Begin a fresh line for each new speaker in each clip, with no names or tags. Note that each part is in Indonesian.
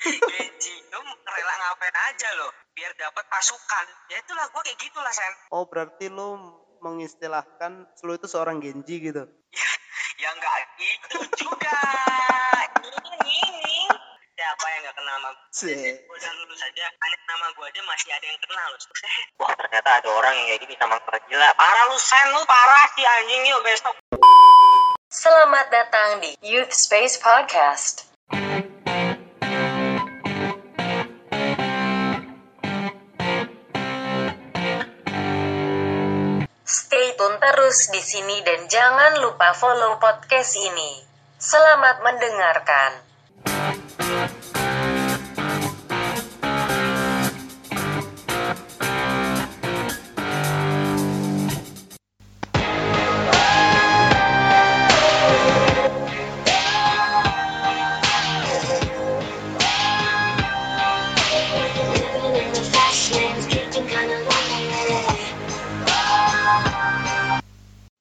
Genji lu rela ngapain aja lo? Biar dapat pasukan. Ya itulah gue kayak gitulah sen.
Oh, berarti lu mengistilahkan lu itu seorang Genji gitu.
ya nggak gitu juga. Ini ini. Siapa yang nggak kenal sama gue udah lulus aja. Hanya nama gue aja masih ada yang kenal loh wah ternyata ada orang yang kayak gini sama gue gila. Parah lu sen. Lu parah sih anjing. Yuk besok.
Selamat datang di Youth Space Podcast. Terus di sini dan jangan lupa follow podcast ini. Selamat mendengarkan.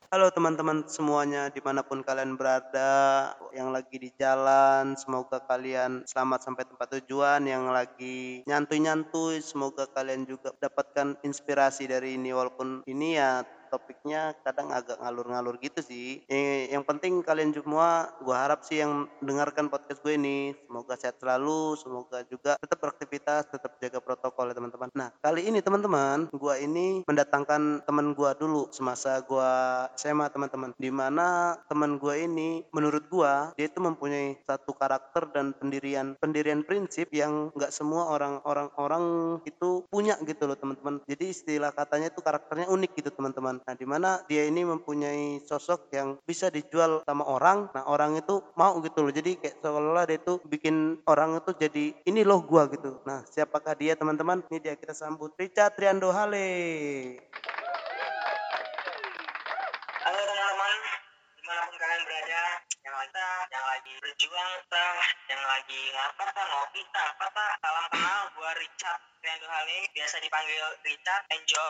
Halo teman-teman semuanya di mana pun kalian berada yang lagi di jalan semoga kalian selamat sampai tempat tujuan. Yang lagi nyantui-nyantui semoga kalian juga dapatkan inspirasi dari ini. Walaupun ini ya topiknya kadang agak ngalur-ngalur gitu sih. Eh, yang penting kalian semua gua harap sih yang dengarkan podcast gue ini semoga sehat selalu semoga juga tetap beraktivitas tetap jaga protokol ya teman-teman. Nah kali ini teman-teman gua ini mendatangkan teman gua dulu semasa gua SMA teman-teman. Di mana teman gua ini menurut gua dia itu mempunyai satu karakter dan pendirian pendirian prinsip yang nggak semua orang-orang orang itu punya gitu loh teman-teman. Jadi istilah katanya itu karakternya unik gitu teman-teman nah di mana dia ini mempunyai sosok yang bisa dijual sama orang. Nah orang itu mau gitu loh. Jadi kayak seolah-olah dia itu bikin orang itu jadi ini loh gua gitu. Nah siapakah dia teman-teman? Ini dia kita sambut Richard Triando Hale
halo teman-teman di mana pun kalian berada yang lagi yang berjuang tah yang lagi ngapa tah ngopi apa tah salam kenal gua Richard Riando Hale biasa dipanggil Richard enjoy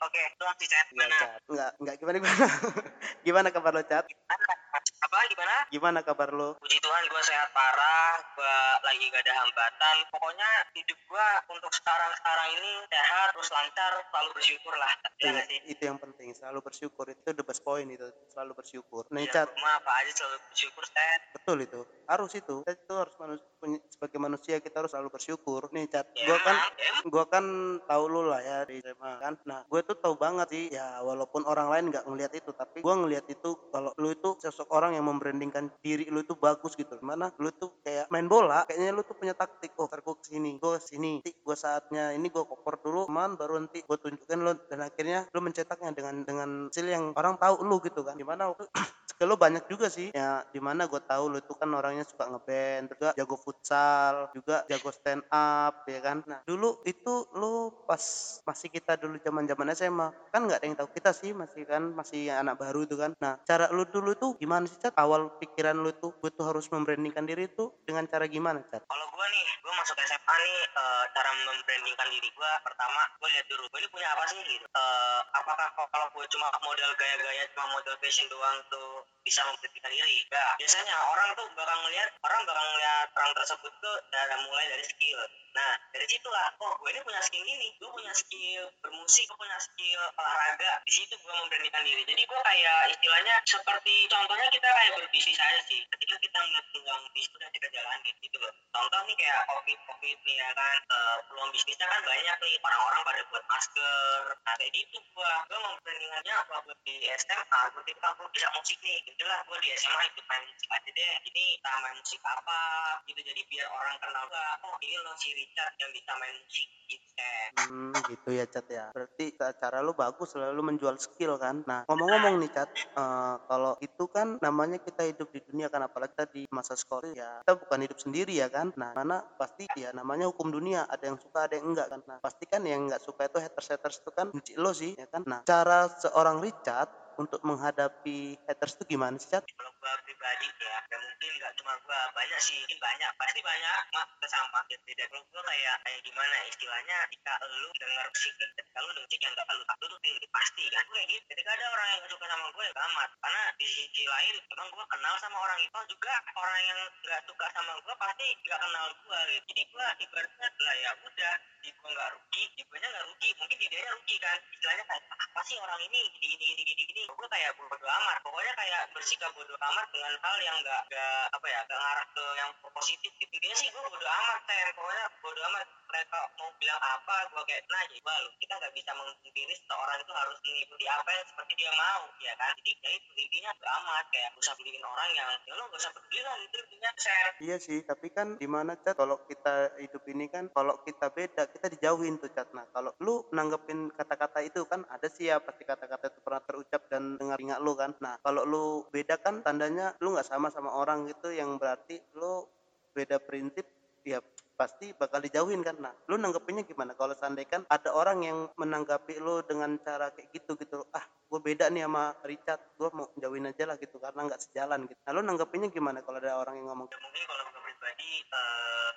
oke lu si chat
Iya,
mana
Cat. Enggak, enggak gimana gimana. gimana kabar lo?
Gimana? Apa gimana
Gimana kabar lo?
Puji Tuhan gue sehat parah, gue lagi gak ada hambatan. Pokoknya hidup gue untuk sekarang-sekarang ini sehat, terus lancar, selalu bersyukur lah.
Itu,
Ya nggak sih?
itu yang penting, selalu bersyukur. Itu the best point itu, selalu bersyukur. Nih,
Ya,
Cat,
rumah apa aja selalu bersyukur, Set.
betul itu. Harus itu. Kita itu harus manus- punya- sebagai manusia kita harus selalu bersyukur. Nih, Cat,
Ya,
gua kan
emang.
gua kan tahu lu lah ya di SMA kan. Nah, gue tuh tahu banget sih ya walaupun orang lain nggak ngelihat itu, tapi gua ngelihat itu kalau lu itu sosok orang yang membrandingkan diri lu itu bagus gitu. Mana lu tuh kayak main bola, kayaknya lu tuh punya taktik. Oh, ntar gua ke sini, gua ke sini. Nanti gua saatnya ini gua koper dulu, man baru nanti gua tunjukkan lu dan akhirnya lu mencetaknya dengan dengan hasil yang orang tahu lu gitu kan. Di mana waktu skill lu banyak juga sih ya di mana gue tahu lu itu kan orangnya suka ngeband juga jago futsal juga jago stand up ya kan nah dulu itu lu pas masih kita dulu zaman zaman SMA kan nggak ada yang tahu kita sih masih kan masih anak baru itu kan nah cara lu dulu tuh gimana sih cat awal pikiran lu tuh gue tuh harus membrandingkan diri tuh dengan cara gimana cat
Kalau gue nih, gue masuk SMA nih, eh, cara membrandingkan diri gue, pertama gue lihat dulu, gue ini punya apa sih gitu. Eh, apakah kalau gue cuma modal gaya-gaya, cuma modal fashion doang tuh bisa membrandingkan diri? Enggak. Biasanya orang tuh bakal ngeliat, orang bakal ngeliat orang tersebut tuh dari mulai dari skill. Nah, dari situlah, oh gue ini punya skill ini, gue punya skill bermusik, gue punya skill olahraga. Di situ gue memberanikan diri. Jadi gue kayak istilahnya seperti contohnya kita kayak berbisnis aja sih. Ketika kita ngeliat peluang bisnis udah kita jalanin gitu loh. Contoh nih kayak covid covid nih ya kan, Eh, peluang bisnisnya kan banyak nih. Orang-orang pada buat masker. Nah kayak gitu gue, gue memberanikannya waktu di SMA. Ketika gue bisa musik nih, gitu lah gue di SMA ikut main musik aja deh. Ini kita main musik apa gitu. Jadi biar orang kenal gue, oh ini loh si Richard yang bisa main musik gitu. Ken.
Hmm, gitu ya Cat ya. Berarti ca- cara lu bagus selalu menjual skill kan. Nah, ngomong-ngomong nih Cat, eh, kalau itu kan namanya kita hidup di dunia kan apalagi kita di masa sekolah ya. Kita bukan hidup sendiri ya kan. Nah, mana pasti ya namanya hukum dunia, ada yang suka, ada yang enggak kan. Nah, pasti kan yang enggak suka itu haters-haters itu kan benci lo sih ya kan. Nah, cara seorang Richard untuk menghadapi haters itu gimana sih Cat?
kalau gua pribadi ya ya mungkin nggak cuma gua banyak sih mungkin banyak pasti banyak mak sama tidak kalau gua kayak kayak gimana ya, istilahnya ketika lu denger musik ketika lu ngecek yang gak lu tuh tinggi pasti kan. Gue kayak gitu ketika ada orang yang gak suka sama gue ya amat karena di sisi lain emang gue kenal sama orang itu juga. Orang yang gak suka sama gue pasti gak kenal gue gitu. Jadi gue ibaratnya lah ya udah. Di gue gak rugi di gue nya gak rugi. Mungkin di dia rugi kan. Istilahnya kayak apa sih orang ini? Gini gini gini gini gini. Gue kayak bodo amat. Pokoknya kayak bersikap bodo amat dengan hal yang gak, gak apa ya gak ngarah ke yang positif gitu. Dia sih gue bodo amat kan pokoknya bodo amat. Mereka mau bilang apa gue kayak nah jadi lu kita nggak bisa memungkiri seorang itu harus mengikuti apa yang seperti dia mau ya kan? Jadi ya itu intinya amat kayak usah beliin orang yang ya lo gak usah peduli lah itu intinya. Share.
Iya sih, tapi kan di mana cat kalau kita hidup ini kan kalau kita beda kita dijauhin tuh cat. Nah kalau lu nanggepin kata-kata itu kan ada sih ya pasti kata-kata itu pernah terucap dan dengar ingat lu kan. Nah kalau lu beda kan tandanya lu nggak sama sama orang gitu yang berarti lu beda prinsip ya pasti bakal dijauhin kan. Nah lu nanggepinnya gimana? Kalau seandainya kan ada orang yang menanggapi lu dengan cara kayak gitu gitu ah gue beda nih sama Richard gue mau jauhin aja lah gitu karena nggak sejalan gitu. Nah lu nanggepinnya gimana kalau ada orang yang ngomong?
Ya mungkin kalau gue pribadi uh,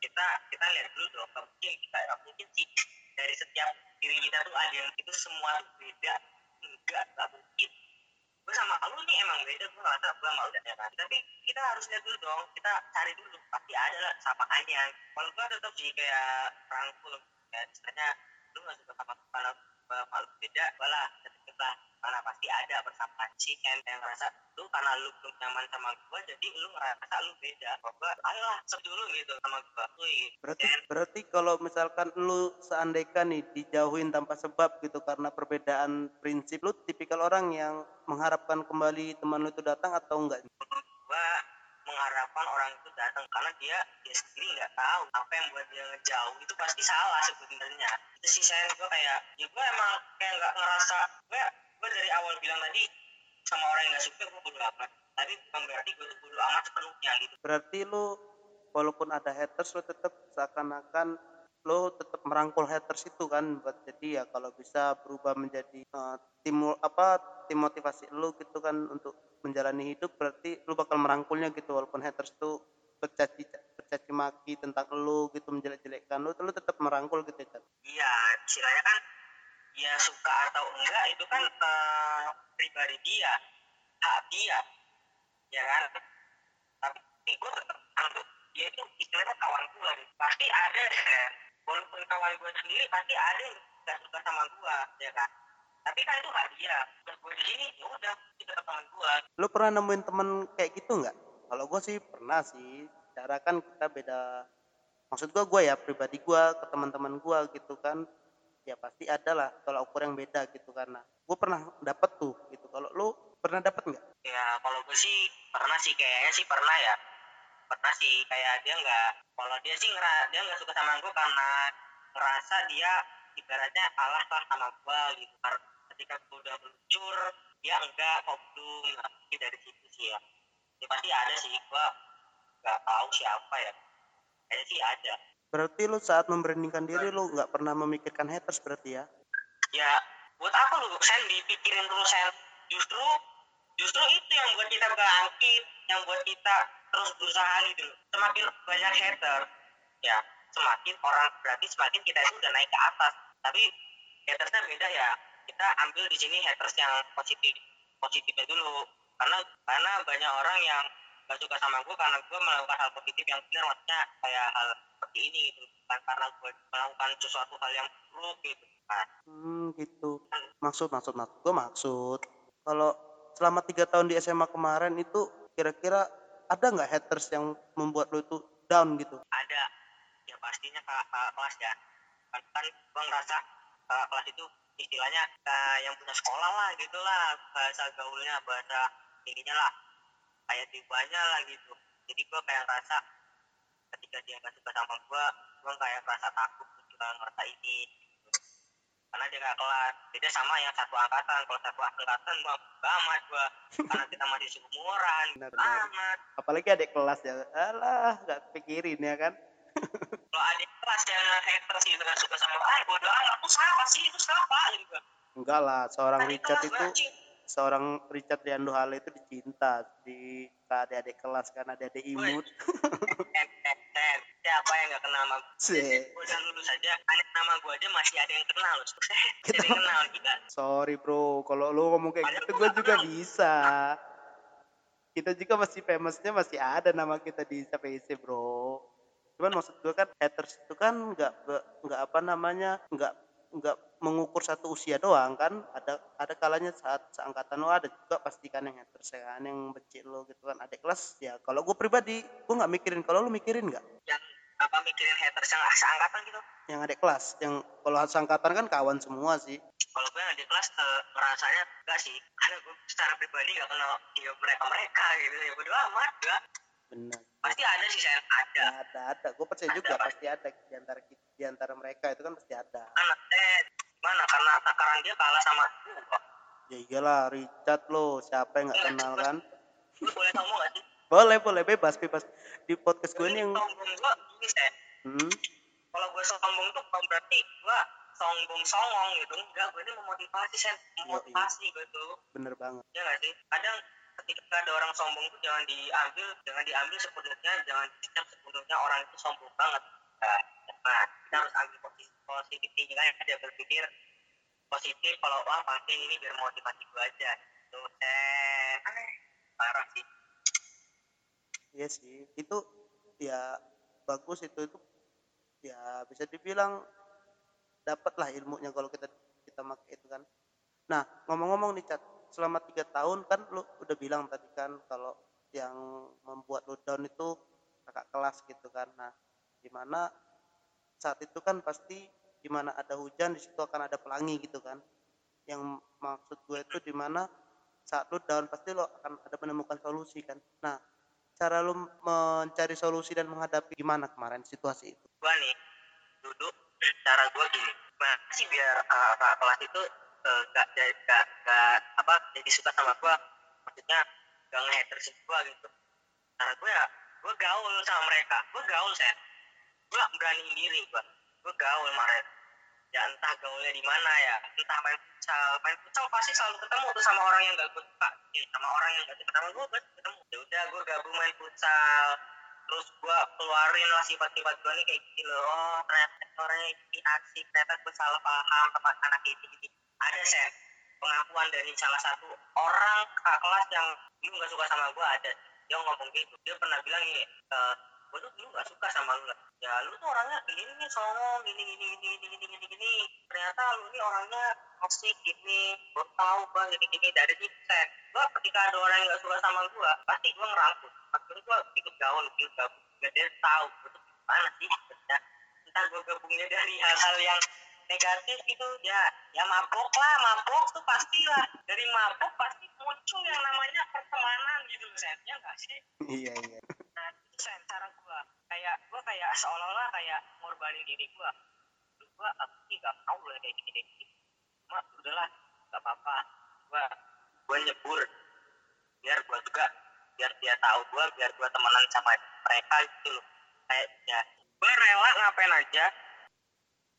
kita kita lihat dulu dong mungkin kita mungkin sih dari setiap diri kita tuh ada yang itu semua beda enggak gak mungkin gue sama lu nih emang beda gue nggak tahu gue malu ya kan. Tapi kita harus lihat dulu dong kita cari dulu pasti ada lah sapaannya kalau gue tetap sih kayak rangkul ya istilahnya lu nggak suka sama kalau malu beda malah tetep lah karena pasti ada persamaan kan yang ngerasa lu karena lu belum nyaman sama gue jadi lu ngerasa lu beda. Kok gue ayolah sep dulu gitu sama gue gitu.
berarti berarti kalau misalkan lu seandainya nih dijauhin tanpa sebab gitu karena perbedaan prinsip lu tipikal orang yang mengharapkan kembali teman lu itu datang atau enggak?
gua mengharapkan orang itu datang karena dia dia sendiri nggak tahu apa yang buat dia ngejauh itu pasti salah sebenarnya. Itu sih saya gue kayak ya gue emang kayak nggak ngerasa gue gue dari awal bilang tadi sama orang yang nggak suka gue bodo amat. Tapi bukan berarti gue tuh bodo amat sepenuhnya gitu.
Berarti lu walaupun ada haters lu tetap seakan-akan lu tetap merangkul haters itu kan? Buat jadi ya kalau bisa berubah menjadi uh, timul apa tim motivasi lu gitu kan untuk menjalani hidup berarti lu bakal merangkulnya gitu. Walaupun haters itu bercaci bercaci maki tentang lu gitu menjelek-jelekkan lu lu tetap merangkul gitu kan
iya istilahnya kan ya suka atau enggak itu kan uh, pribadi dia hak dia ya kan? Tapi gue tetap dia itu istilahnya kawan gue pasti ada kan? Walaupun kawan gue sendiri pasti ada yang gak suka sama gue ya kan? Tapi kan itu hak dia. Gue di sini ya udah itu teman gue
lu pernah nemuin temen kayak gitu nggak? Kalau gue sih pernah sih. Cara kan kita beda maksud gue gue ya pribadi gue ke teman-teman gue gitu kan ya pasti ada lah kalau ukur yang beda gitu karena gue pernah dapet tuh gitu. Kalau lu pernah dapet nggak?
Ya kalau gue sih pernah sih kayaknya sih pernah ya. Pernah sih kayak dia nggak kalau dia sih ngera dia nggak suka sama gue karena ngerasa dia ibaratnya kalah lah sama gue gitu. Ketika gue udah meluncur dia enggak kok belum. Nah, dari situ sih ya. Ya pasti ada sih gue nggak tahu siapa ya. Kayaknya sih ada
berarti lu saat memberanikan diri lu nggak pernah memikirkan haters berarti ya?
Ya buat apa lu sen dipikirin terus sen justru justru itu yang buat kita bangkit yang buat kita terus berusaha gitu semakin banyak hater ya semakin orang berarti semakin kita itu udah naik ke atas. Tapi hatersnya beda ya. Kita ambil di sini haters yang positif positifnya dulu. Karena karena banyak orang yang gak suka sama gue karena gue melakukan hal positif yang benar maksudnya kayak hal seperti ini gitu bukan karena gue melakukan sesuatu hal yang buruk gitu nah,
hmm gitu. Maksud maksud maksud gue maksud kalau selama tiga tahun di SMA kemarin itu kira-kira ada nggak haters yang membuat lo itu down gitu?
Ada. Ya pastinya kakak, kakak kelas ya. Kan, kan gue ngerasa kakak kelas itu istilahnya kayak yang punya sekolah lah gitu lah. Bahasa gaulnya bahasa ininya lah. Kayak tibanya lah gitu. Jadi gue kayak ngerasa ketika dia nggak suka sama gue gue kayak ngerasa takut juga ngerasa ini gitu. karena dia gak kelas beda sama yang satu angkatan. Kalau satu angkatan gue amat gue karena kita masih seumuran amat.
Apalagi adik kelas ya. Alah nggak pikirin ya kan?
Kalau adik kelas yang haters gitu nggak suka sama ah bodoh amat. Aku siapa sih itu siapa gitu.
Enggak lah seorang
adik
Richard itu. Seorang Richard Riando Hale itu dicinta di ke adik-adik kelas kan adik-adik imut.
Siapa yang nggak kenal sama gue udah lulus aja hanya nama gue aja masih ada yang kenal. Loh
Kita-
jadi kenal. kita.
Sorry bro, kalau lu ngomong kayak
Padahal
gitu gue juga
kenal.
bisa. Kita juga masih famousnya masih ada nama kita di SPC bro. Cuman maksud gue kan haters itu kan nggak nggak apa namanya nggak nggak mengukur satu usia doang kan? Ada ada kalanya saat seangkatan lo ada juga pasti kan yang haters ya yang benci lo gitu kan adik kelas. Ya kalau gue pribadi gue nggak mikirin. Kalau lu mikirin nggak?
Yang apa mikirin haters yang seangkatan gitu?
Yang adik kelas. Yang kalau seangkatan kan kawan semua sih.
Kalau gue yang di kelas eh, merasanya enggak sih. Karena gue secara pribadi nggak kenal dia mereka mereka gitu. Ya bodo amat enggak
benar.
Pasti ada sih saya ada.
Ya, ada ada. Gue percaya
Ada,
juga
Pak.
pasti ada. Di antara di antara mereka itu kan pasti ada.
Anak eh gimana? Karena takaran dia kalah sama gue
ya iyalah Richard lo siapa yang nggak kenal kan?
gue boleh ngomong gak sih?
Boleh boleh bebas bebas. Di podcast gue ini yang
gue saya
hmm,
kalau gue sombong tuh bukan berarti gue sombong songong gitu. Enggak gue ini memotivasi sen memotivasi gitu
bener banget.
Ya nggak sih? Kadang ketika ada orang sombong tuh jangan diambil jangan diambil sepenuhnya jangan dicap sepenuhnya orang itu sombong banget. Nah, nah kita harus ambil positif positifnya kan dia berpikir positif kalau wah pasti ini biar motivasi gue aja. Sen aneh. Parah sih.
Iya sih. Itu ya bagus itu. Itu ya bisa dibilang dapatlah ilmunya kalau kita kita pakai itu kan. Nah ngomong-ngomong nih Cat selama tiga tahun kan lu udah bilang tadi kan kalau yang membuat lu down itu kakak kelas gitu kan. Nah di mana saat itu kan pasti di mana ada hujan di situ akan ada pelangi gitu kan. Yang maksud gue itu di mana saat lu down pasti lo akan ada menemukan solusi kan. Nah cara lu mencari solusi dan menghadapi gimana kemarin situasi itu?
Gue nih duduk cara gue gini. Gimana sih biar uh, kelas itu uh, gak, gak, gak, gak, apa jadi suka sama gue maksudnya gak nge-hatersin gue gitu. Cara gue ya gue gaul sama mereka. Gue gaul saya gue berani diri gue gue gaul mereka ya entah gaulnya di mana ya. Entah main futsal. Main futsal pasti selalu ketemu tuh sama orang yang gak gue suka. Eh, sama orang yang gak sama gue pasti ketemu. Ya udah gue gabung main futsal. Terus gue keluarin lah sifat-sifat gue nih kayak gini loh. Oh ternyata orangnya ini asik. Ternyata gue salah paham sama anak ini gini ada sen pengakuan dari salah satu orang kelas yang dulu gak suka sama gue ada. Dia ngomong gitu. Dia pernah bilang e, gue tuh dulu gak suka sama lu ya lu tuh orangnya gini nih songong gini gini gini gini gini gini gini. Ternyata lu ini orangnya asik gini. Gue tahu gue gini gini dari sen gue ketika ada orang yang gak suka sama gue pasti gue ngerangkul. Akhirnya gue ikut gaul ikut gabung biar dia tahu gue tuh gimana sih sebenarnya entah gue gabungnya dari hal-hal yang negatif itu ya. Ya mabok lah mabok tuh pastilah. Dari mabok pasti muncul yang namanya pertemanan gitu sen ya nggak sih?
Iya iya
nah itu sen cara gue kayak gue kayak seolah-olah kayak ngorbanin diri gue gue aku sih gak mau lah kayak gini kayak gini. Cuma udahlah gak apa-apa. Gue gue nyebur. Biar gue juga biar dia tahu gue biar gue temenan sama mereka gitu loh kayak ya gue rela ngapain aja.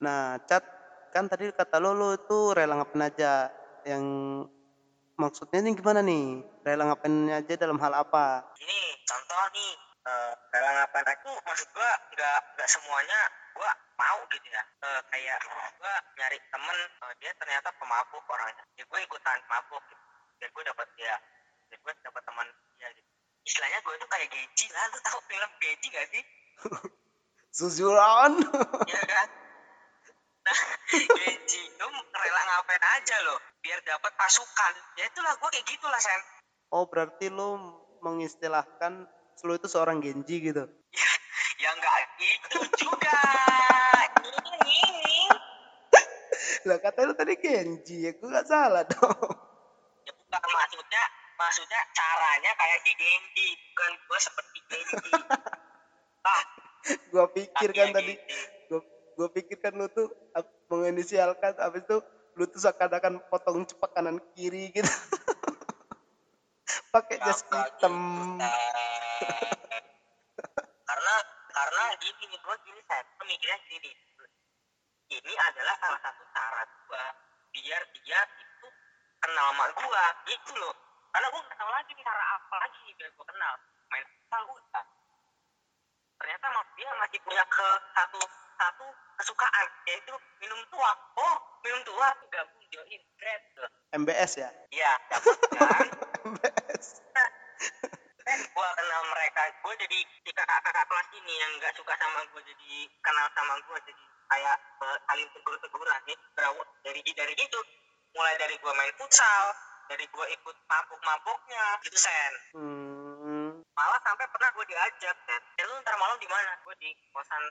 Nah Cat kan tadi kata lo lo itu rela ngapain aja. Yang maksudnya ini gimana nih? Rela ngapain aja dalam hal apa?
Ini contoh nih eh rela ngapain aja maksud gue nggak semuanya gue mau gitu ya. Eh, kayak gue nyari temen eh, dia ternyata pemabuk orangnya. Ya gue ikutan mabuk gitu. biar gue dapat ya biar gue dapat teman dia gitu. Istilahnya gue tuh kayak Genji lah. Lu tahu film Genji gak sih?
Suzuran.
Ya kan? Nah Genji itu rela ngapain aja loh. Biar dapat pasukan. Ya itulah gue kayak gitulah sen.
Oh berarti lo mengistilahkan lo itu seorang Genji gitu?
Ya nggak gitu juga. Ini ini
lah kata lo tadi Genji ya gue gak salah dong.
Ya bukan maksudnya maksudnya caranya kayak si Genji bukan gue seperti Genji. Ah
gue pikir kan
ya
tadi
Genji.
gue gue pikir kan lu tuh menginisialkan habis itu lu tuh seakan-akan potong cepak kanan kiri gitu. Pakai jas hitam.
gitu, gini nih gue gini saya gue mikirnya gini ini adalah salah satu cara gue biar dia itu kenal sama gue gitu loh. Karena gue nggak tahu lagi nih cara apa lagi biar gue kenal. Main futsal udah ternyata ma- dia masih punya ke satu satu kesukaan yaitu minum tua. Oh minum tua. Gabung join tuh
MBS ya?
Iya.
MBS
gue kenal mereka. Gue jadi si kakak-kakak kelas ini yang nggak suka sama gue jadi kenal sama gue jadi kayak eh, saling tegur-teguran nih berawal dari dari gitu mulai dari gue main futsal dari gue ikut mabuk-mabuknya. Gitu sen.
Hmm,
malah sampai pernah gue diajak dan eh, lu ntar malam di mana? Gue di kosan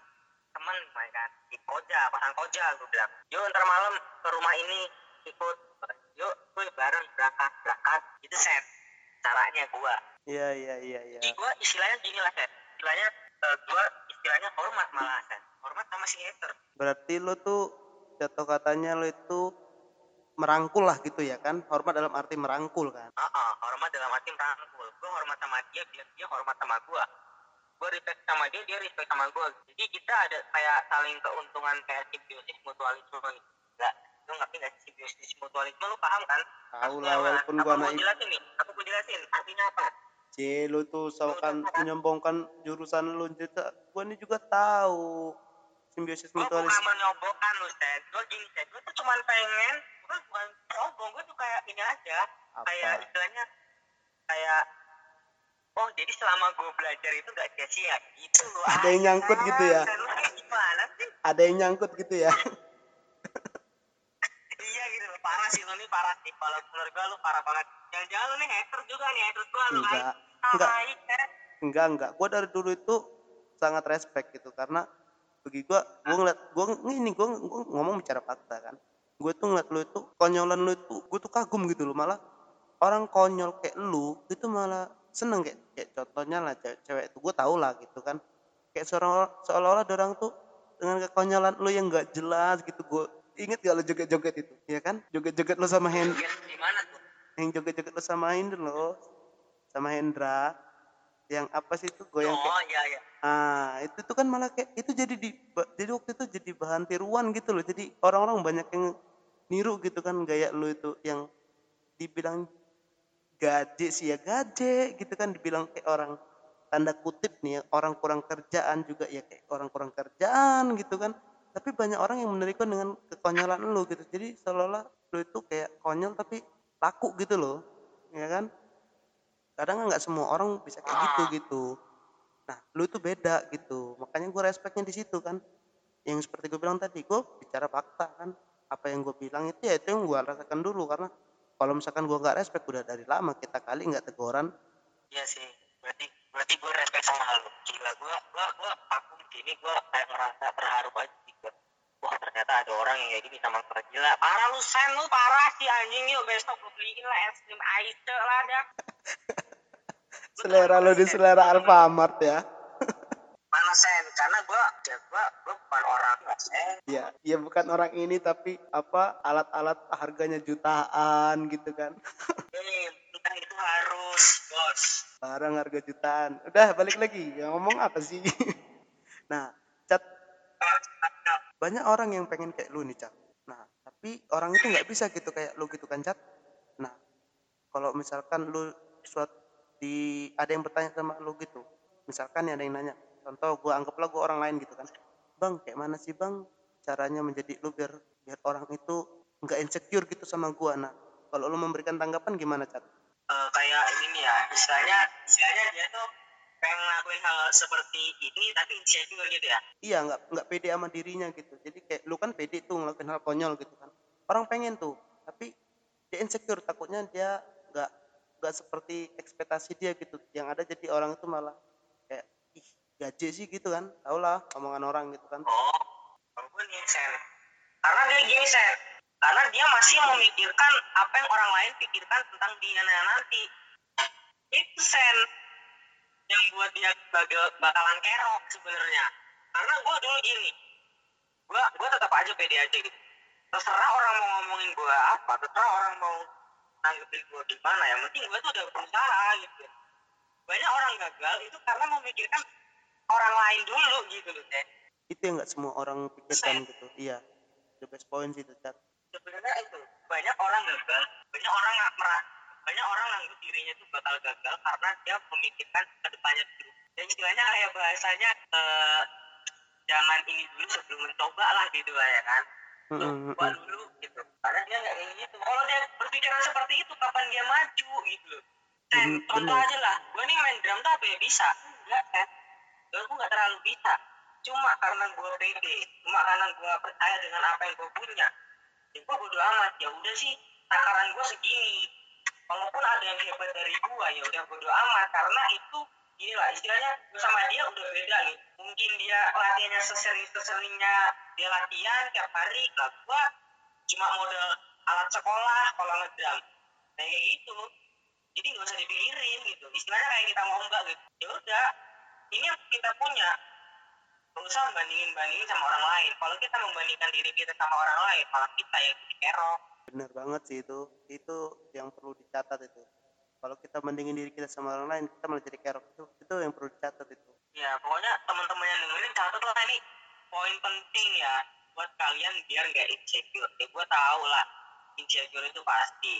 temen main kan di koja kosan koja gue bilang. Yuk ntar malam ke rumah ini ikut. Yuk gue bareng berangkat berangkat. Itu sen caranya gue
iya iya iya iya
jadi gue istilahnya gini lah sen istilahnya uh, gue istilahnya hormat malah sen hormat sama si hater
berarti lo tuh jatuh katanya lo itu merangkul lah gitu ya kan hormat dalam arti merangkul kan
Ah, ah, hormat dalam arti merangkul. Gue hormat sama dia, biar dia hormat sama gue. Gue respect sama dia, dia respect sama gue. Jadi kita ada kayak saling keuntungan kayak simbiosis mutualisme gitu. Lah, lu ngerti gak sih simbiosis mutualisme? Lu paham kan?
tahu lah walaupun gua anak
jelasin nih? Aku gue jelasin. Artinya apa?
C lo tuh kan menyombongkan jurusan lo jadi gua ini juga tahu simbiosis
Gue bukan
mutualisme
menyombongkan lu, Sen. Gue gini, Sen. Gue tuh cuma pengen, gue bukan sombong. Gue tuh kayak ini aja. Kayak
apa
istilahnya, kayak Oh jadi selama gue belajar itu gak sia-sia gitu loh.
Ada yang nyangkut gitu ya?
Lu kayak
ada yang nyangkut gitu ya
parah sih lu nih parah sih. Kalau menurut gue lu parah banget. Jangan-jangan lu nih hater juga nih, hater gue lu.
enggak
Hai,
enggak. enggak enggak. Gua dari dulu itu sangat respect gitu karena bagi gua gua ngeliat gua ini gua, gua ngomong bicara fakta kan. Gue tuh ngeliat lu itu konyolan lu itu gue tuh kagum gitu loh. Malah orang konyol kayak lu itu malah seneng kayak, kayak contohnya lah cewek, cewek itu. Gue tau lah gitu kan. Kayak seorang seolah-olah orang tuh dengan kekonyolan lu yang nggak jelas gitu gue inget gak lu joget-joget itu? Ya kan? Joget-joget lu sama Hen
Joget di mana tuh?
yang joget-joget lu sama Hendra lo. Sama Hendra. Yang apa sih itu? Goyang kayak
Oh iya iya.
ah itu tuh kan malah kayak itu jadi di jadi waktu itu jadi bahan tiruan gitu loh. Jadi orang-orang banyak yang niru gitu kan gaya lu itu. Yang dibilang gaje sih ya gaje gitu kan. Dibilang kayak orang tanda kutip nih ya, orang kurang kerjaan juga ya kayak orang kurang kerjaan gitu kan tapi banyak orang yang menerima dengan kekonyolan lu gitu. Jadi seolah-olah lu itu kayak konyol tapi laku gitu loh ya kan? Kadang nggak semua orang bisa kayak gitu gitu. Nah lu itu beda gitu. Makanya gue respectnya di situ kan. Yang seperti gue bilang tadi gue bicara fakta kan. Apa yang gue bilang itu ya itu yang gue rasakan dulu. Karena kalau misalkan gue nggak respect udah dari lama kita kali nggak teguran.
Iya sih. Berarti berarti gue respect sama lu. Gila gue gue gue aku gini gue kayak ngerasa terharu gue. Wah ternyata ada orang yang kayak gini sama gue gila. Parah lu sen lu parah sih anjing yuk besok gue beliin lah es krim Aice lah dah.
selera lu di selera Alfamart ya
Mana sen? Karena gue ya gue gue bukan orang sen.
ya ya bukan orang ini tapi apa alat-alat harganya jutaan gitu kan
Ini kita itu harus bos.
barang harga jutaan udah balik lagi ya ngomong apa sih nah cat banyak orang yang pengen kayak lu nih cat nah tapi orang itu nggak bisa gitu kayak lu gitu kan cat nah kalau misalkan lu suatu di ada yang bertanya sama lu gitu misalkan ada yang nanya contoh gua anggaplah gua orang lain gitu kan. Bang kayak mana sih bang caranya menjadi lu biar biar orang itu nggak insecure gitu sama gua? Nah kalau lu memberikan tanggapan gimana cat
Eh, kayak ini ya istilahnya istilahnya dia tuh pengen ngelakuin hal seperti ini tapi insecure gitu ya.
iya nggak nggak pede sama dirinya gitu jadi kayak lu kan pede tuh ngelakuin hal konyol gitu kan orang pengen tuh tapi dia insecure takutnya dia nggak nggak seperti ekspektasi dia gitu yang ada jadi orang itu malah kayak ih gaje sih gitu kan tau lah omongan orang gitu kan
Oh, kalau gue nih Sen. Karena dia gini Sen. Karena dia masih memikirkan apa yang orang lain pikirkan tentang dia nanti. Itu Sen. Yang buat dia bakal, bakalan kerok sebenarnya. Karena gue dulu gini. Gue gue tetap aja pede aja gitu. Terserah orang mau ngomongin gue apa. Terserah orang mau nanggepin gue gimana ya. Mending gue tuh udah berusaha gitu. Banyak orang gagal itu karena memikirkan orang lain dulu gitu loh Sen.
itu yang nggak semua orang pikirkan gitu iya the best point sih cat
sebenarnya itu banyak orang gagal banyak orang nggak merah banyak orang nganggap dirinya itu bakal gagal karena dia memikirkan ke depannya dulu. Ya istilahnya kayak bahasanya eh, jangan ini dulu sebelum mencoba lah gitu lah ya kan? Coba dulu gitu. Karena dia nggak kayak gitu kalau dia berpikiran seperti itu kapan dia maju gitu. Loh Dan contoh aja lah gue nih main drum tuh apa ya? Bisa? Enggak kan? Gue gue nggak terlalu bisa. Cuma karena gue pede cuma karena gue percaya dengan apa yang gue punya ya gue bodo amat. Ya udah sih takaran gue segini walaupun ada yang hebat dari gue ya udah bodo amat. Karena itu inilah istilahnya sama dia udah beda gitu mungkin dia latihannya sesering seseringnya dia latihan tiap hari lah gue cuma model alat sekolah kalau ngedrum nah kayak gitu. Jadi nggak usah dipikirin gitu. Istilahnya kayak kita ngombak gitu. Ya udah ini yang kita punya. Nggak usah bandingin bandingin sama orang lain. Kalau kita membandingkan diri kita sama orang lain malah kita yang jadi kerok
benar banget sih itu. Itu yang perlu dicatat itu. Kalau kita bandingin diri kita sama orang lain kita malah jadi kerok itu itu yang perlu dicatat itu.
Ya pokoknya teman-teman yang dengerin catat lah ini. Poin penting ya buat kalian biar nggak insecure. Ya gue tahu lah insecure itu pasti.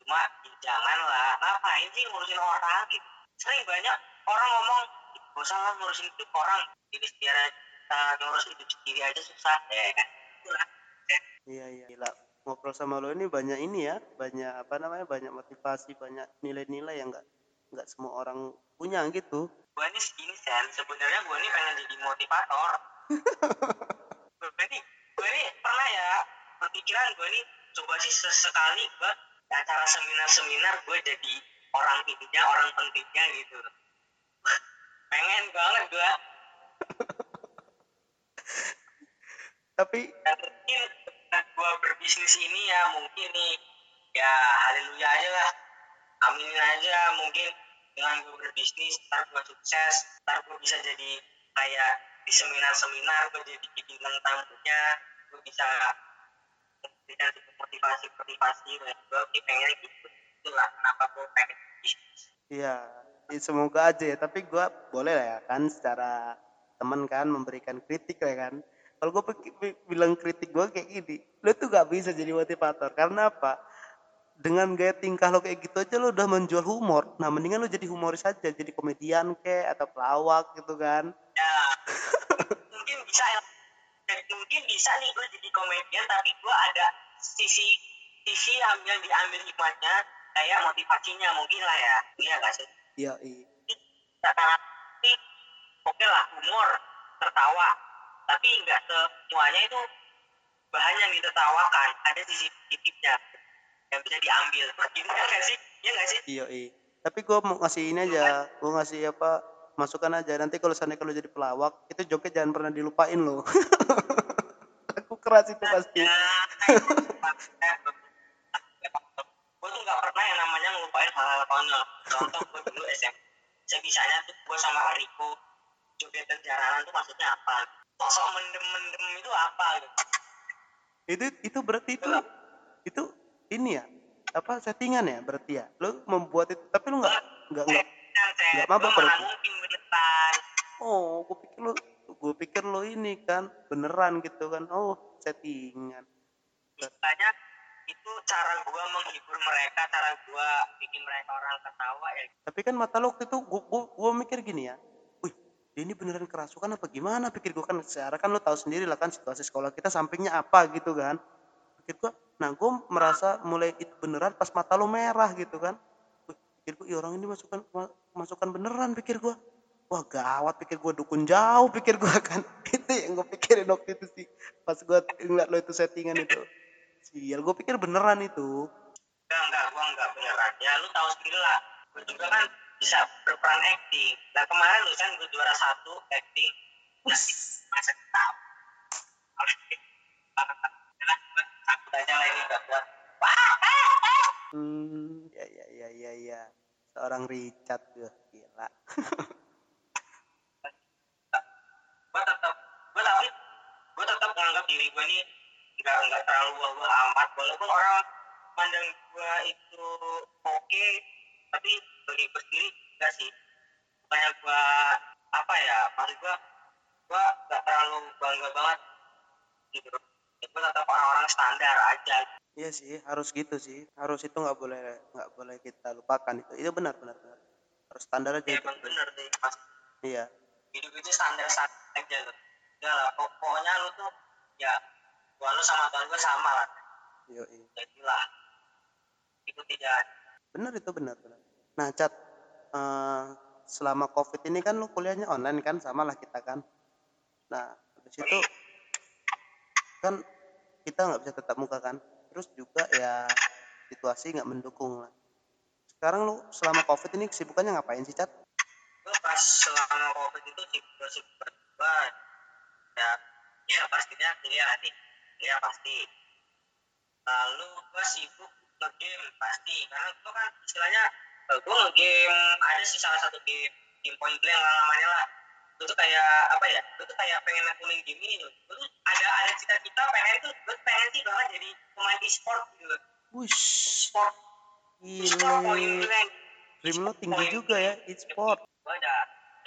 Cuma janganlah. Ngapain sih ngurusin orang gitu? Sering banyak orang ngomong gak usah lah ngurusin hidup orang. Jadi biar kita ngurus hidup sendiri aja susah ya kan?
Iya iya. Gila ngobrol sama lo ini banyak ini ya banyak apa namanya banyak motivasi banyak nilai-nilai yang nggak nggak semua orang punya gitu.
Gue ini segini Sen sebenarnya gue ini pengen jadi motivator. Gue ini gue ini pernah ya berpikiran gue ini coba sih sesekali gue di acara seminar-seminar gue jadi orang intinya orang pentingnya gitu. Pengen banget gue
tapi
dan mungkin dengan gue berbisnis ini ya mungkin nih ya haleluya aja lah aminin aja mungkin dengan gue berbisnis ntar gue sukses ntar gue bisa jadi kayak di seminar-seminar gue jadi bintang tamunya gue bisa memberikan motivasi motivasi dan gue pengen gitu itulah kenapa gue pengen bisnis
Iya, ya semoga aja ya. Tapi gua boleh lah ya kan secara teman kan memberikan kritik ya kan. Kalau gue bilang kritik gue kayak gini, lo tuh gak bisa jadi motivator. Karena apa? Dengan gaya tingkah lo kayak gitu aja lo udah menjual humor. Nah mendingan lo jadi humoris aja, jadi komedian kek atau pelawak gitu kan.
ya mungkin bisa ya mungkin bisa nih gue jadi komedian tapi gue ada sisi sisi yang yang diambil hikmahnya kayak motivasinya mungkin lah ya iya gak sih
Iya, iya.
oke lah humor tertawa tapi nggak semuanya itu bahan yang ditertawakan ada sisi positifnya yang bisa diambil gitu kan gak sih iya gak sih
Iya, iya. Tapi gue mau ngasih ini aja, gue ngasih apa masukan aja. Nanti kalau seandainya kalau jadi pelawak, itu joget jangan pernah dilupain loh. Aku keras itu pasti.
ya gue tuh nggak pernah yang namanya ngelupain hal-hal konyol contoh gue dulu SM sebisanya tuh gue sama Riko jogetan jalanan tuh maksudnya apa sosok mendem-mendem itu apa gitu?
Itu itu berarti itu itu ini ya apa settingan ya berarti ya? Lo membuat itu tapi lo nggak nggak nggak Nggak mabok
malah
berarti? oh gue pikir lo gue pikir lo ini kan beneran gitu kan. Oh settingan.
Istilahnya itu cara gue menghibur mereka cara gue bikin mereka orang ketawa ya.
Tapi kan mata lo waktu itu gue gue, gue mikir gini ya ini beneran kerasukan apa gimana? Pikir gue kan secara kan lo tahu sendiri lah kan situasi sekolah kita sampingnya apa gitu kan. Pikir gue nah gue merasa mulai itu beneran pas mata lo merah gitu kan. Pikir gue orang ini masukkan ma- masukkan beneran pikir gue wah gawat pikir gue dukun jauh pikir gue kan. Itu yang gue pikirin waktu itu sih pas gue ngeliat lo itu settingan itu. Sial gue pikir beneran itu.
Enggak enggak gue enggak beneran ya lu tahu sendiri lah. Gue juga kan bisa berperan acting. Nah kemarin lu kan juara satu acting. Masa tahu takut aja lah ini gak buat
Hmm, ya ya ya ya ya. Seorang Richard tuh, gila.
gue tetap gue tapi gue tetap menganggap diri gue ini nggak nggak terlalu wah wah amat. Walaupun orang pandang gue itu oke tapi bagi gue sendiri enggak sih. Bukannya gue apa ya maksud gue gue nggak terlalu bangga banget gitu. Ya, gue tetap orang-orang standar aja.
Iya sih, harus gitu sih. Harus itu nggak boleh nggak boleh kita lupakan itu. Itu benar benar benar. Harus standar aja
ya
itu.
bener sih mas.
Iya.
Hidup itu standar standar aja loh. Enggak lah pokoknya lu tuh ya Tuhan lu sama Tuhan gue sama lah.
Yo
jadilah. Itu tidak
benar itu benar benar nah cat eh, selama covid ini kan lu kuliahnya online kan sama lah kita kan. Nah habis itu kan kita nggak bisa tetap muka kan. Terus juga ya situasi nggak mendukung lah. Sekarang lu selama covid ini kesibukannya ngapain sih cat
gue pas selama covid itu berdua ya ya pastinya kuliah nih. Kuliah pasti. Lalu gue sibuk ngegame pasti. Karena gue kan istilahnya gue ngegame ada sih salah satu game game point blank lah namanya lah. Itu tuh kayak apa ya itu tuh kayak pengen nekunin game ini tuh gue tuh ada ada cita-cita pengen itu gue pengen sih banget jadi pemain e-sport gitu.
Wush,
sport e-sport point blank
dream lu tinggi juga ya e-sport.
Gue ada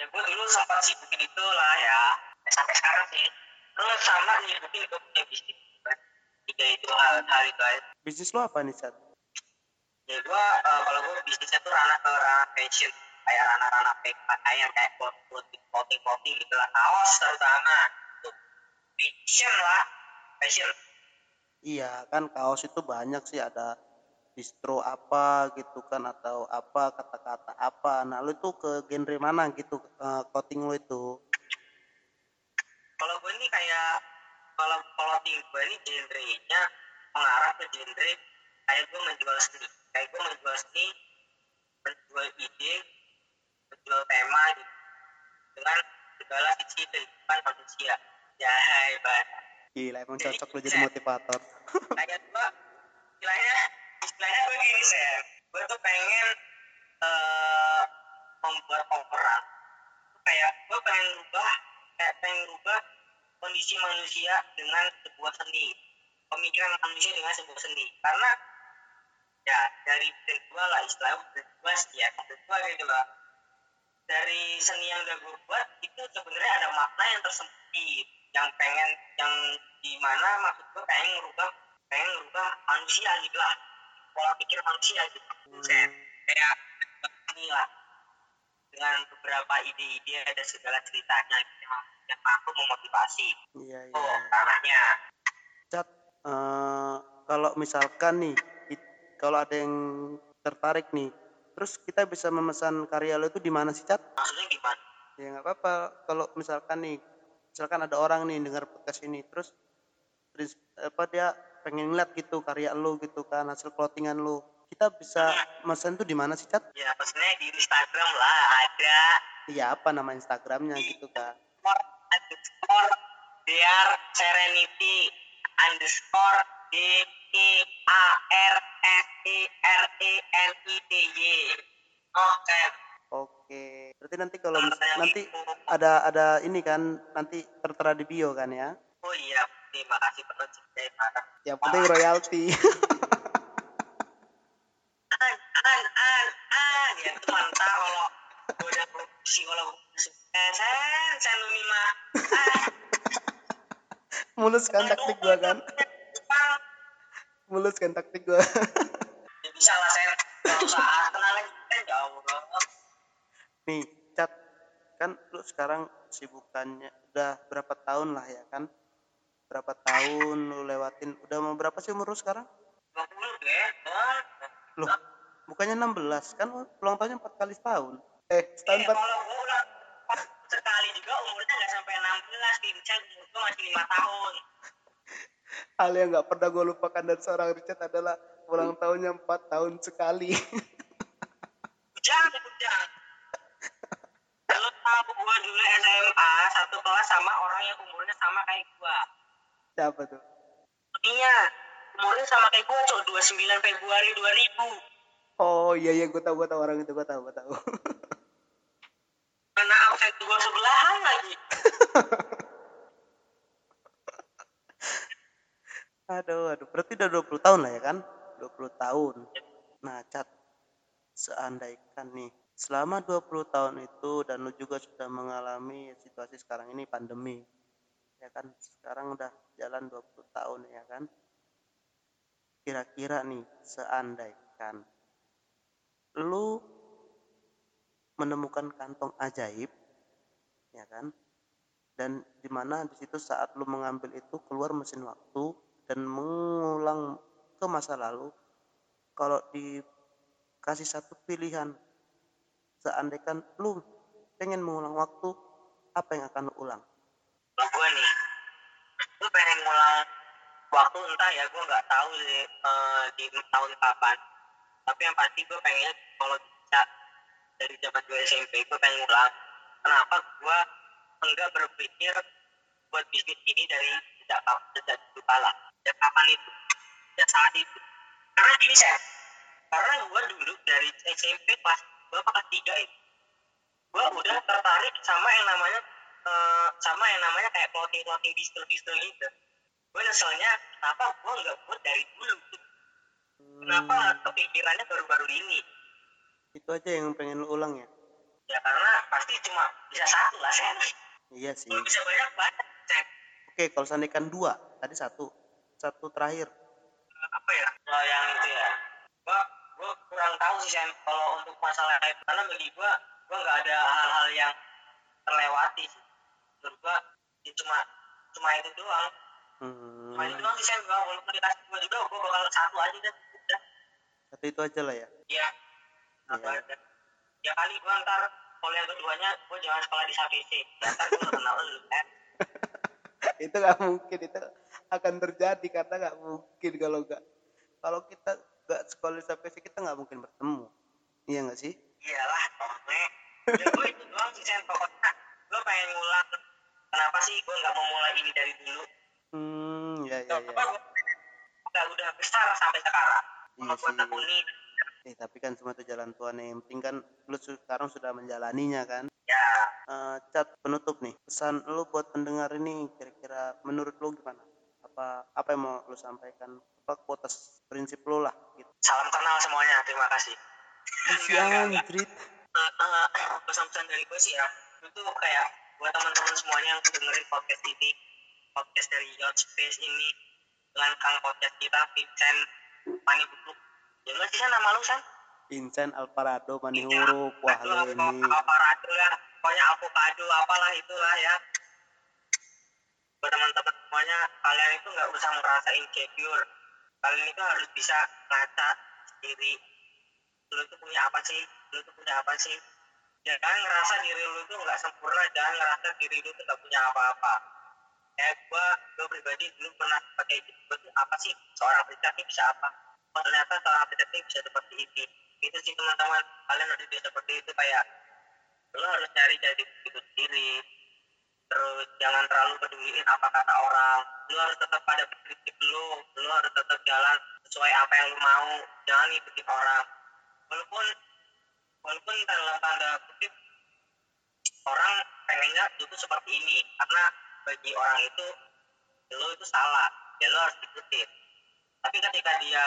ya gue dulu sempat sibukin itu lah ya. Sampai sekarang sih. Terus sama nyibukin gue punya bisnis. Tiga itu hal hal itu aja.
Bisnis lu apa nih cat
ya gue uh, kalau gue bisnisnya tuh ranah ke ranah fashion. Kayak ranah-ranah kayak pakaian kayak clothing clothing clothing gitu lah. Kaos terutama. Itu fashion lah. Fashion.
Iya kan kaos itu banyak sih. Ada distro apa gitu kan atau apa kata-kata apa. Nah lu tuh ke genre mana gitu eh, clothing lu itu?
kalau gue ini kayak kalau clothing gue ini genrenya mengarah ke genre kayak gue menjual seni gue menjual seni menjual ide menjual tema gitu. Dengan segala sisi kehidupan manusia. Ya hebat
Gila emang cocok lu jadi motivator.
kayak gue istilahnya istilahnya gue gini sih gue tuh pengen eh membuat orang kayak gue pengen rubah kayak pengen rubah kondisi manusia dengan sebuah seni. Pemikiran manusia dengan sebuah seni. Karena ya dari gue lah istilahnya gue sih ya gue gitu lah dari seni yang udah gue buat itu sebenarnya ada makna yang tersembunyi yang pengen yang di mana maksud gue pengen ngerubah pengen ngerubah manusia gitu lah. Pola pikir manusia gitu. Saya kayak ini lah. Dengan beberapa ide-ide ada segala ceritanya gitu yang, yang mampu memotivasi.
Iya iya.
oh caranya
Cat eh, kalau misalkan nih kalau ada yang tertarik nih, terus kita bisa memesan karya lo itu di mana sih Cat?
maksudnya gimana
Ya nggak apa-apa kalau misalkan nih, misalkan ada orang nih dengar podcast ini terus apa dia pengen lihat gitu karya lo gitu kan hasil clothingan lo kita bisa mesen tuh di mana sih cat?
ya maksudnya di Instagram lah ada
Iya apa nama Instagramnya gitu kan?
underscore biar serenity underscore d a r s e r e n i t y. Oke.
Oke, berarti nanti kalau mis- nanti ada ada ini kan nanti tertera di bio kan ya?
oh iya terima kasih banget sih parah
Yang penting royalti.
an an an an. Ya itu mantap kalau udah produksi kalau eh sen sen lu nih mah ah
Mulus kan taktik gua kan? Mulus kan taktik gua.
ya bisa lah tenang aja sen ya Allah
Nih, Cat, kan lu sekarang sibukannya udah berapa tahun lah ya kan? Berapa tahun lu lewatin? Udah mau berapa sih umur lu sekarang?
20 deh Wah.
Loh, bukannya 16 kan ulang tahunnya 4 kali setahun. Eh, setahun
Eh,
4
kalau gue ulang sekali juga umurnya nggak sampai 16 di Richard umur gue masih lima tahun
hal yang nggak pernah gue lupakan dari seorang Richard adalah ulang tahunnya 4 tahun sekali.
ujang ujang lo tahu gue dulu SMA satu kelas sama orang yang umurnya sama kayak gue
Siapa tuh?
iya umurnya sama kayak gue cok. 29 Februari 2000
Oh iya iya. Gue tahu gue tahu orang itu. Gue tahu gue tahu.
karena absen gue sebelahan lagi
Aduh, aduh, berarti udah 20 tahun lah ya kan? 20 tahun. Nah, Cat, seandaikan nih, selama 20 tahun itu dan lu juga sudah mengalami situasi sekarang ini pandemi, ya kan? Sekarang udah jalan 20 tahun ya kan? Kira-kira nih, seandaikan lu menemukan kantong ajaib ya kan dan di mana di situ saat lu mengambil itu keluar mesin waktu dan mengulang ke masa lalu kalau dikasih satu pilihan seandainya lu pengen mengulang waktu apa yang akan lu ulang
Kalau gue nih, gue pengen ngulang waktu entah ya gue nggak tahu sih eh, di tahun kapan. Tapi yang pasti gue pengen kalau bisa dari zaman gue SMP gue pengen ngulang. Kenapa gue enggak berpikir buat bisnis ini dari sejak sejak dulu kala. Sejak kapan itu? Sejak saat itu. Karena gini saya, karena gue dulu dari SMP kelas gue kelas tiga itu, gue udah tertarik sama yang namanya eh, sama yang namanya kayak clothing clothing distro distro gitu. Gue nyeselnya kenapa gue nggak buat dari dulu kenapa
Hmm,
kepikirannya baru-baru ini?
Itu aja yang pengen lu ulang ya?
Ya karena pasti cuma bisa satu lah sen
iya sih.
Kalau bisa banyak banyak sen
oke kalau seandainya dua tadi satu satu terakhir.
Apa ya? Kalau yang itu ya. Gue gue kurang tahu sih sen kalau untuk masalah itu karena bagi gue gue nggak ada hal-hal yang terlewati sih. Menurut gue ya cuma cuma itu doang.
Hmm,
cuma itu doang sih sen gue walaupun dikasih gue juga gue bakal satu aja deh udah.
Satu itu aja lah ya?
Iya. Apa aja. Ya kali gua ntar kalau yang keduanya gua jangan sekolah di. Ya, ntar gua kenal lu kan.
itu nggak mungkin itu akan terjadi karena nggak mungkin kalau nggak kalau kita nggak sekolah sampai sih kita nggak mungkin bertemu iya nggak sih
Iyalah. Ya gua itu doang sih Sen. Pokoknya gua pengen ngulang. Kenapa sih gua nggak mau mulai ini dari dulu?
hmm ya ya
Kenapa
ya
gua udah udah besar sampai sekarang.
iya sih
tekuni,
eh tapi kan semua itu jalan Tuhan. Yang penting kan lu sekarang sudah menjalaninya kan.
Ya.
Eh, cat penutup nih. Pesan lu buat pendengar ini kira-kira menurut lu gimana? Apa apa yang mau lu sampaikan? Apa quotes prinsip lu lah gitu.
Salam kenal semuanya. Terima kasih.
si
Enggak, enggak, enggak.
anjrit
Eh, eh, pesan-pesan dari gue sih ya itu kayak buat teman-teman semuanya yang dengerin podcast ini podcast dari Yacht Space ini kang podcast kita Vincent Manibuluk ya nggak sih nama lu San?
Vincent Alvarado Manihuruk wah
Aduh,
lu
apa,
ini.
Ratu lah pokoknya avocado apalah itulah ya. Buat teman-teman semuanya kalian itu nggak usah merasa insecure kalian itu harus bisa ngaca sendiri. Lu tuh punya apa sih? Lu tuh punya apa sih? Jangan ngerasa diri lu tuh nggak sempurna jangan ngerasa diri lu tuh nggak punya apa-apa. Kayak gua gua pribadi dulu pernah pakai gitu gua tuh apa sih? Seorang ini bisa apa oh, ternyata pria ini bisa seperti ini. Itu sih teman-teman. Kalian harus bisa seperti itu kayak lu harus cari jadi diri sendiri. Terus jangan terlalu peduliin apa kata orang. Lu harus tetap pada prinsip lu lu harus tetap jalan sesuai apa yang lu mau. Jangan ngikutin orang. Walaupun walaupun dalam tanda kutip orang pengennya tuh seperti ini. Karena bagi orang itu lu itu salah. Ya lu harus ikutin. Tapi ketika dia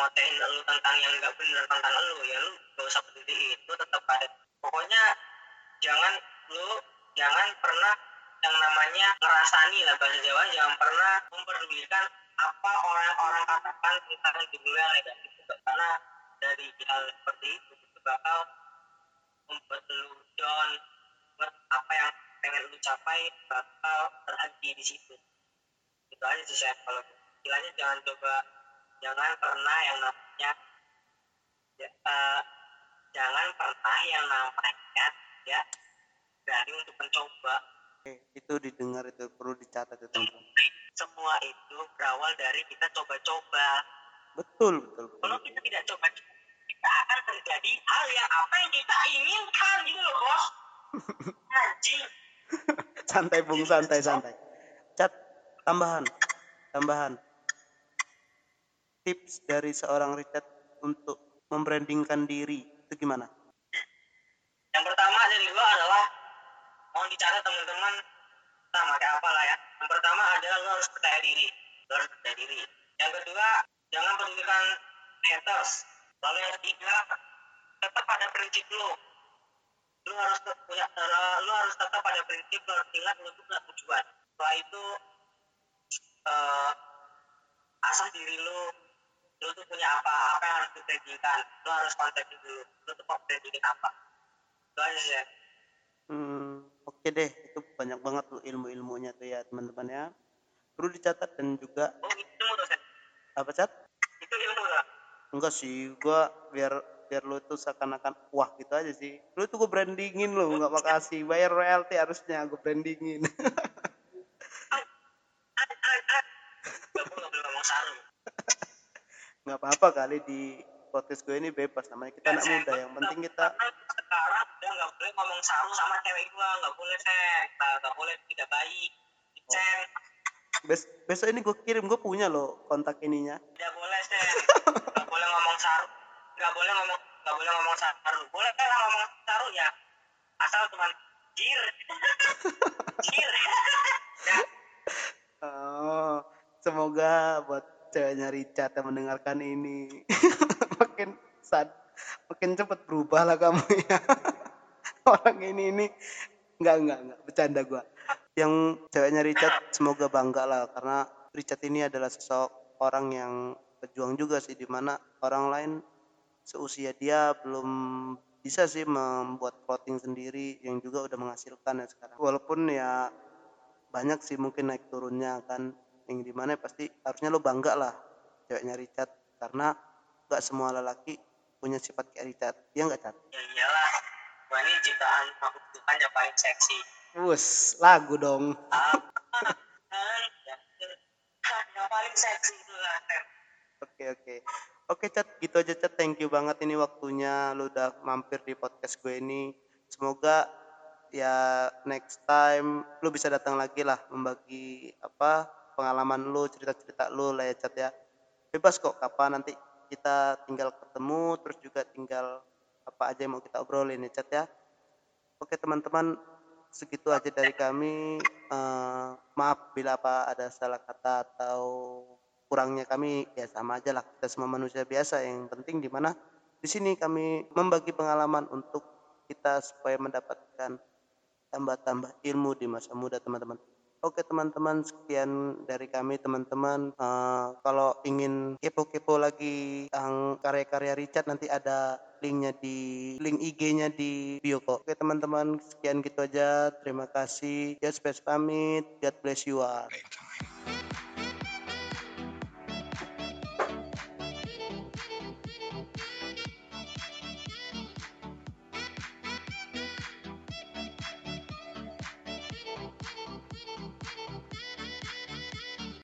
ngotain lu tentang yang nggak benar tentang lu ya lu gak usah peduliin lu tetap pada pokoknya jangan lu jangan pernah yang namanya ngerasani lah bahasa Jawa jangan pernah memperdulikan apa orang-orang katakan tentang yang negatif karena dari hal seperti itu itu bakal membuat lu down buat apa yang pengen lu capai bakal terhenti di situ. Itu aja sih saya kalau istilahnya jangan coba jangan pernah yang namanya ya, eh, jangan pernah yang namanya ya berani untuk mencoba.
Oke, itu didengar itu perlu dicatat itu teman-teman.
Semua itu berawal dari kita coba-coba.
Betul betul
kalau kita tidak coba tidak akan terjadi hal yang apa yang kita inginkan gitu loh bos. Anjing.
Santai bung santai santai. Cat tambahan tambahan tips dari seorang Richard untuk membrandingkan diri itu gimana?
Yang pertama dari gua adalah mau dicatat teman-teman sama kayak apa lah ya. Yang pertama adalah lo harus percaya diri. Lo harus percaya diri. Yang kedua jangan pedulikan haters. Lalu yang ketiga tetap pada prinsip lo lo harus punya eh, lo harus tetap pada prinsip lo harus ingat lo punya tujuan. Setelah itu eh, asah diri lo lo tuh punya apa? Apa yang harus dibrandingkan lo harus konsep dulu. Lo tuh mau brandingin apa? Itu aja ya.
Hmm, oke deh. Itu banyak banget tuh ilmu-ilmunya tuh ya teman-teman ya. Perlu dicatat dan juga
oh itu ilmu tuh Seth.
apa cat
itu ilmu lah
enggak sih. Gua biar biar lu tuh seakan-akan wah gitu aja sih. Lu tuh gue brandingin lu nggak makasih. Bayar royalti harusnya gue brandingin
gak gue gak boleh ngomong sarung
nggak apa-apa kali di podcast gue ini bebas namanya kita anak muda yang penting kita
sekarang udah nggak boleh ngomong sarung sama cewek gua nggak boleh Seth. Nggak- boleh tidak baik Sen,
bes besok ini gue kirim gue punya loh kontak ininya.
Tidak boleh Sen. nggak boleh ngomong sarung nggak boleh ngomong nggak boleh ngomong sarung boleh kan ngomong sarung ya. Asal cuman jir. Jir. Ya.
Oh semoga buat ceweknya Richard yang mendengarkan ini. Makin sad makin cepet berubah lah kamu ya. Orang ini ini. Nggak nggak nggak. Bercanda gua. Yang ceweknya Richard semoga bangga lah. Karena Richard ini adalah sosok orang yang pejuang juga sih. Di mana orang lain seusia dia belum bisa sih membuat clothing sendiri. Yang juga udah menghasilkan ya sekarang. Walaupun ya banyak sih mungkin naik turunnya kan yang di mana pasti harusnya lo bangga lah ceweknya Richard karena gak semua lelaki punya sifat kayak Richard ya nggak Cat?
ya iyalah gua ini ciptaan makhluk Tuhan yang paling seksi
Wus, lagu dong.
yang paling seksi itu lah Sen.
Oke oke. Oke Cat, gitu aja Cat. Thank you banget ini waktunya lu udah mampir di podcast gue ini. Semoga ya next time lu bisa datang lagi lah membagi apa pengalaman lu, cerita-cerita lu lah ya Cat ya. Bebas kok kapan nanti kita tinggal ketemu terus juga tinggal apa aja yang mau kita obrolin ya Cat ya. Oke teman-teman, segitu aja dari kami. Eh, maaf bila apa ada salah kata atau kurangnya kami ya sama aja lah kita semua manusia biasa yang penting di mana di sini kami membagi pengalaman untuk kita supaya mendapatkan tambah-tambah ilmu di masa muda teman-teman. Oke teman-teman sekian dari kami teman-teman Eh, kalau ingin kepo-kepo lagi yang karya-karya Richard nanti ada linknya di link IG-nya di bio kok. Oke teman-teman sekian gitu aja terima kasih. Just pamit. God bless you all.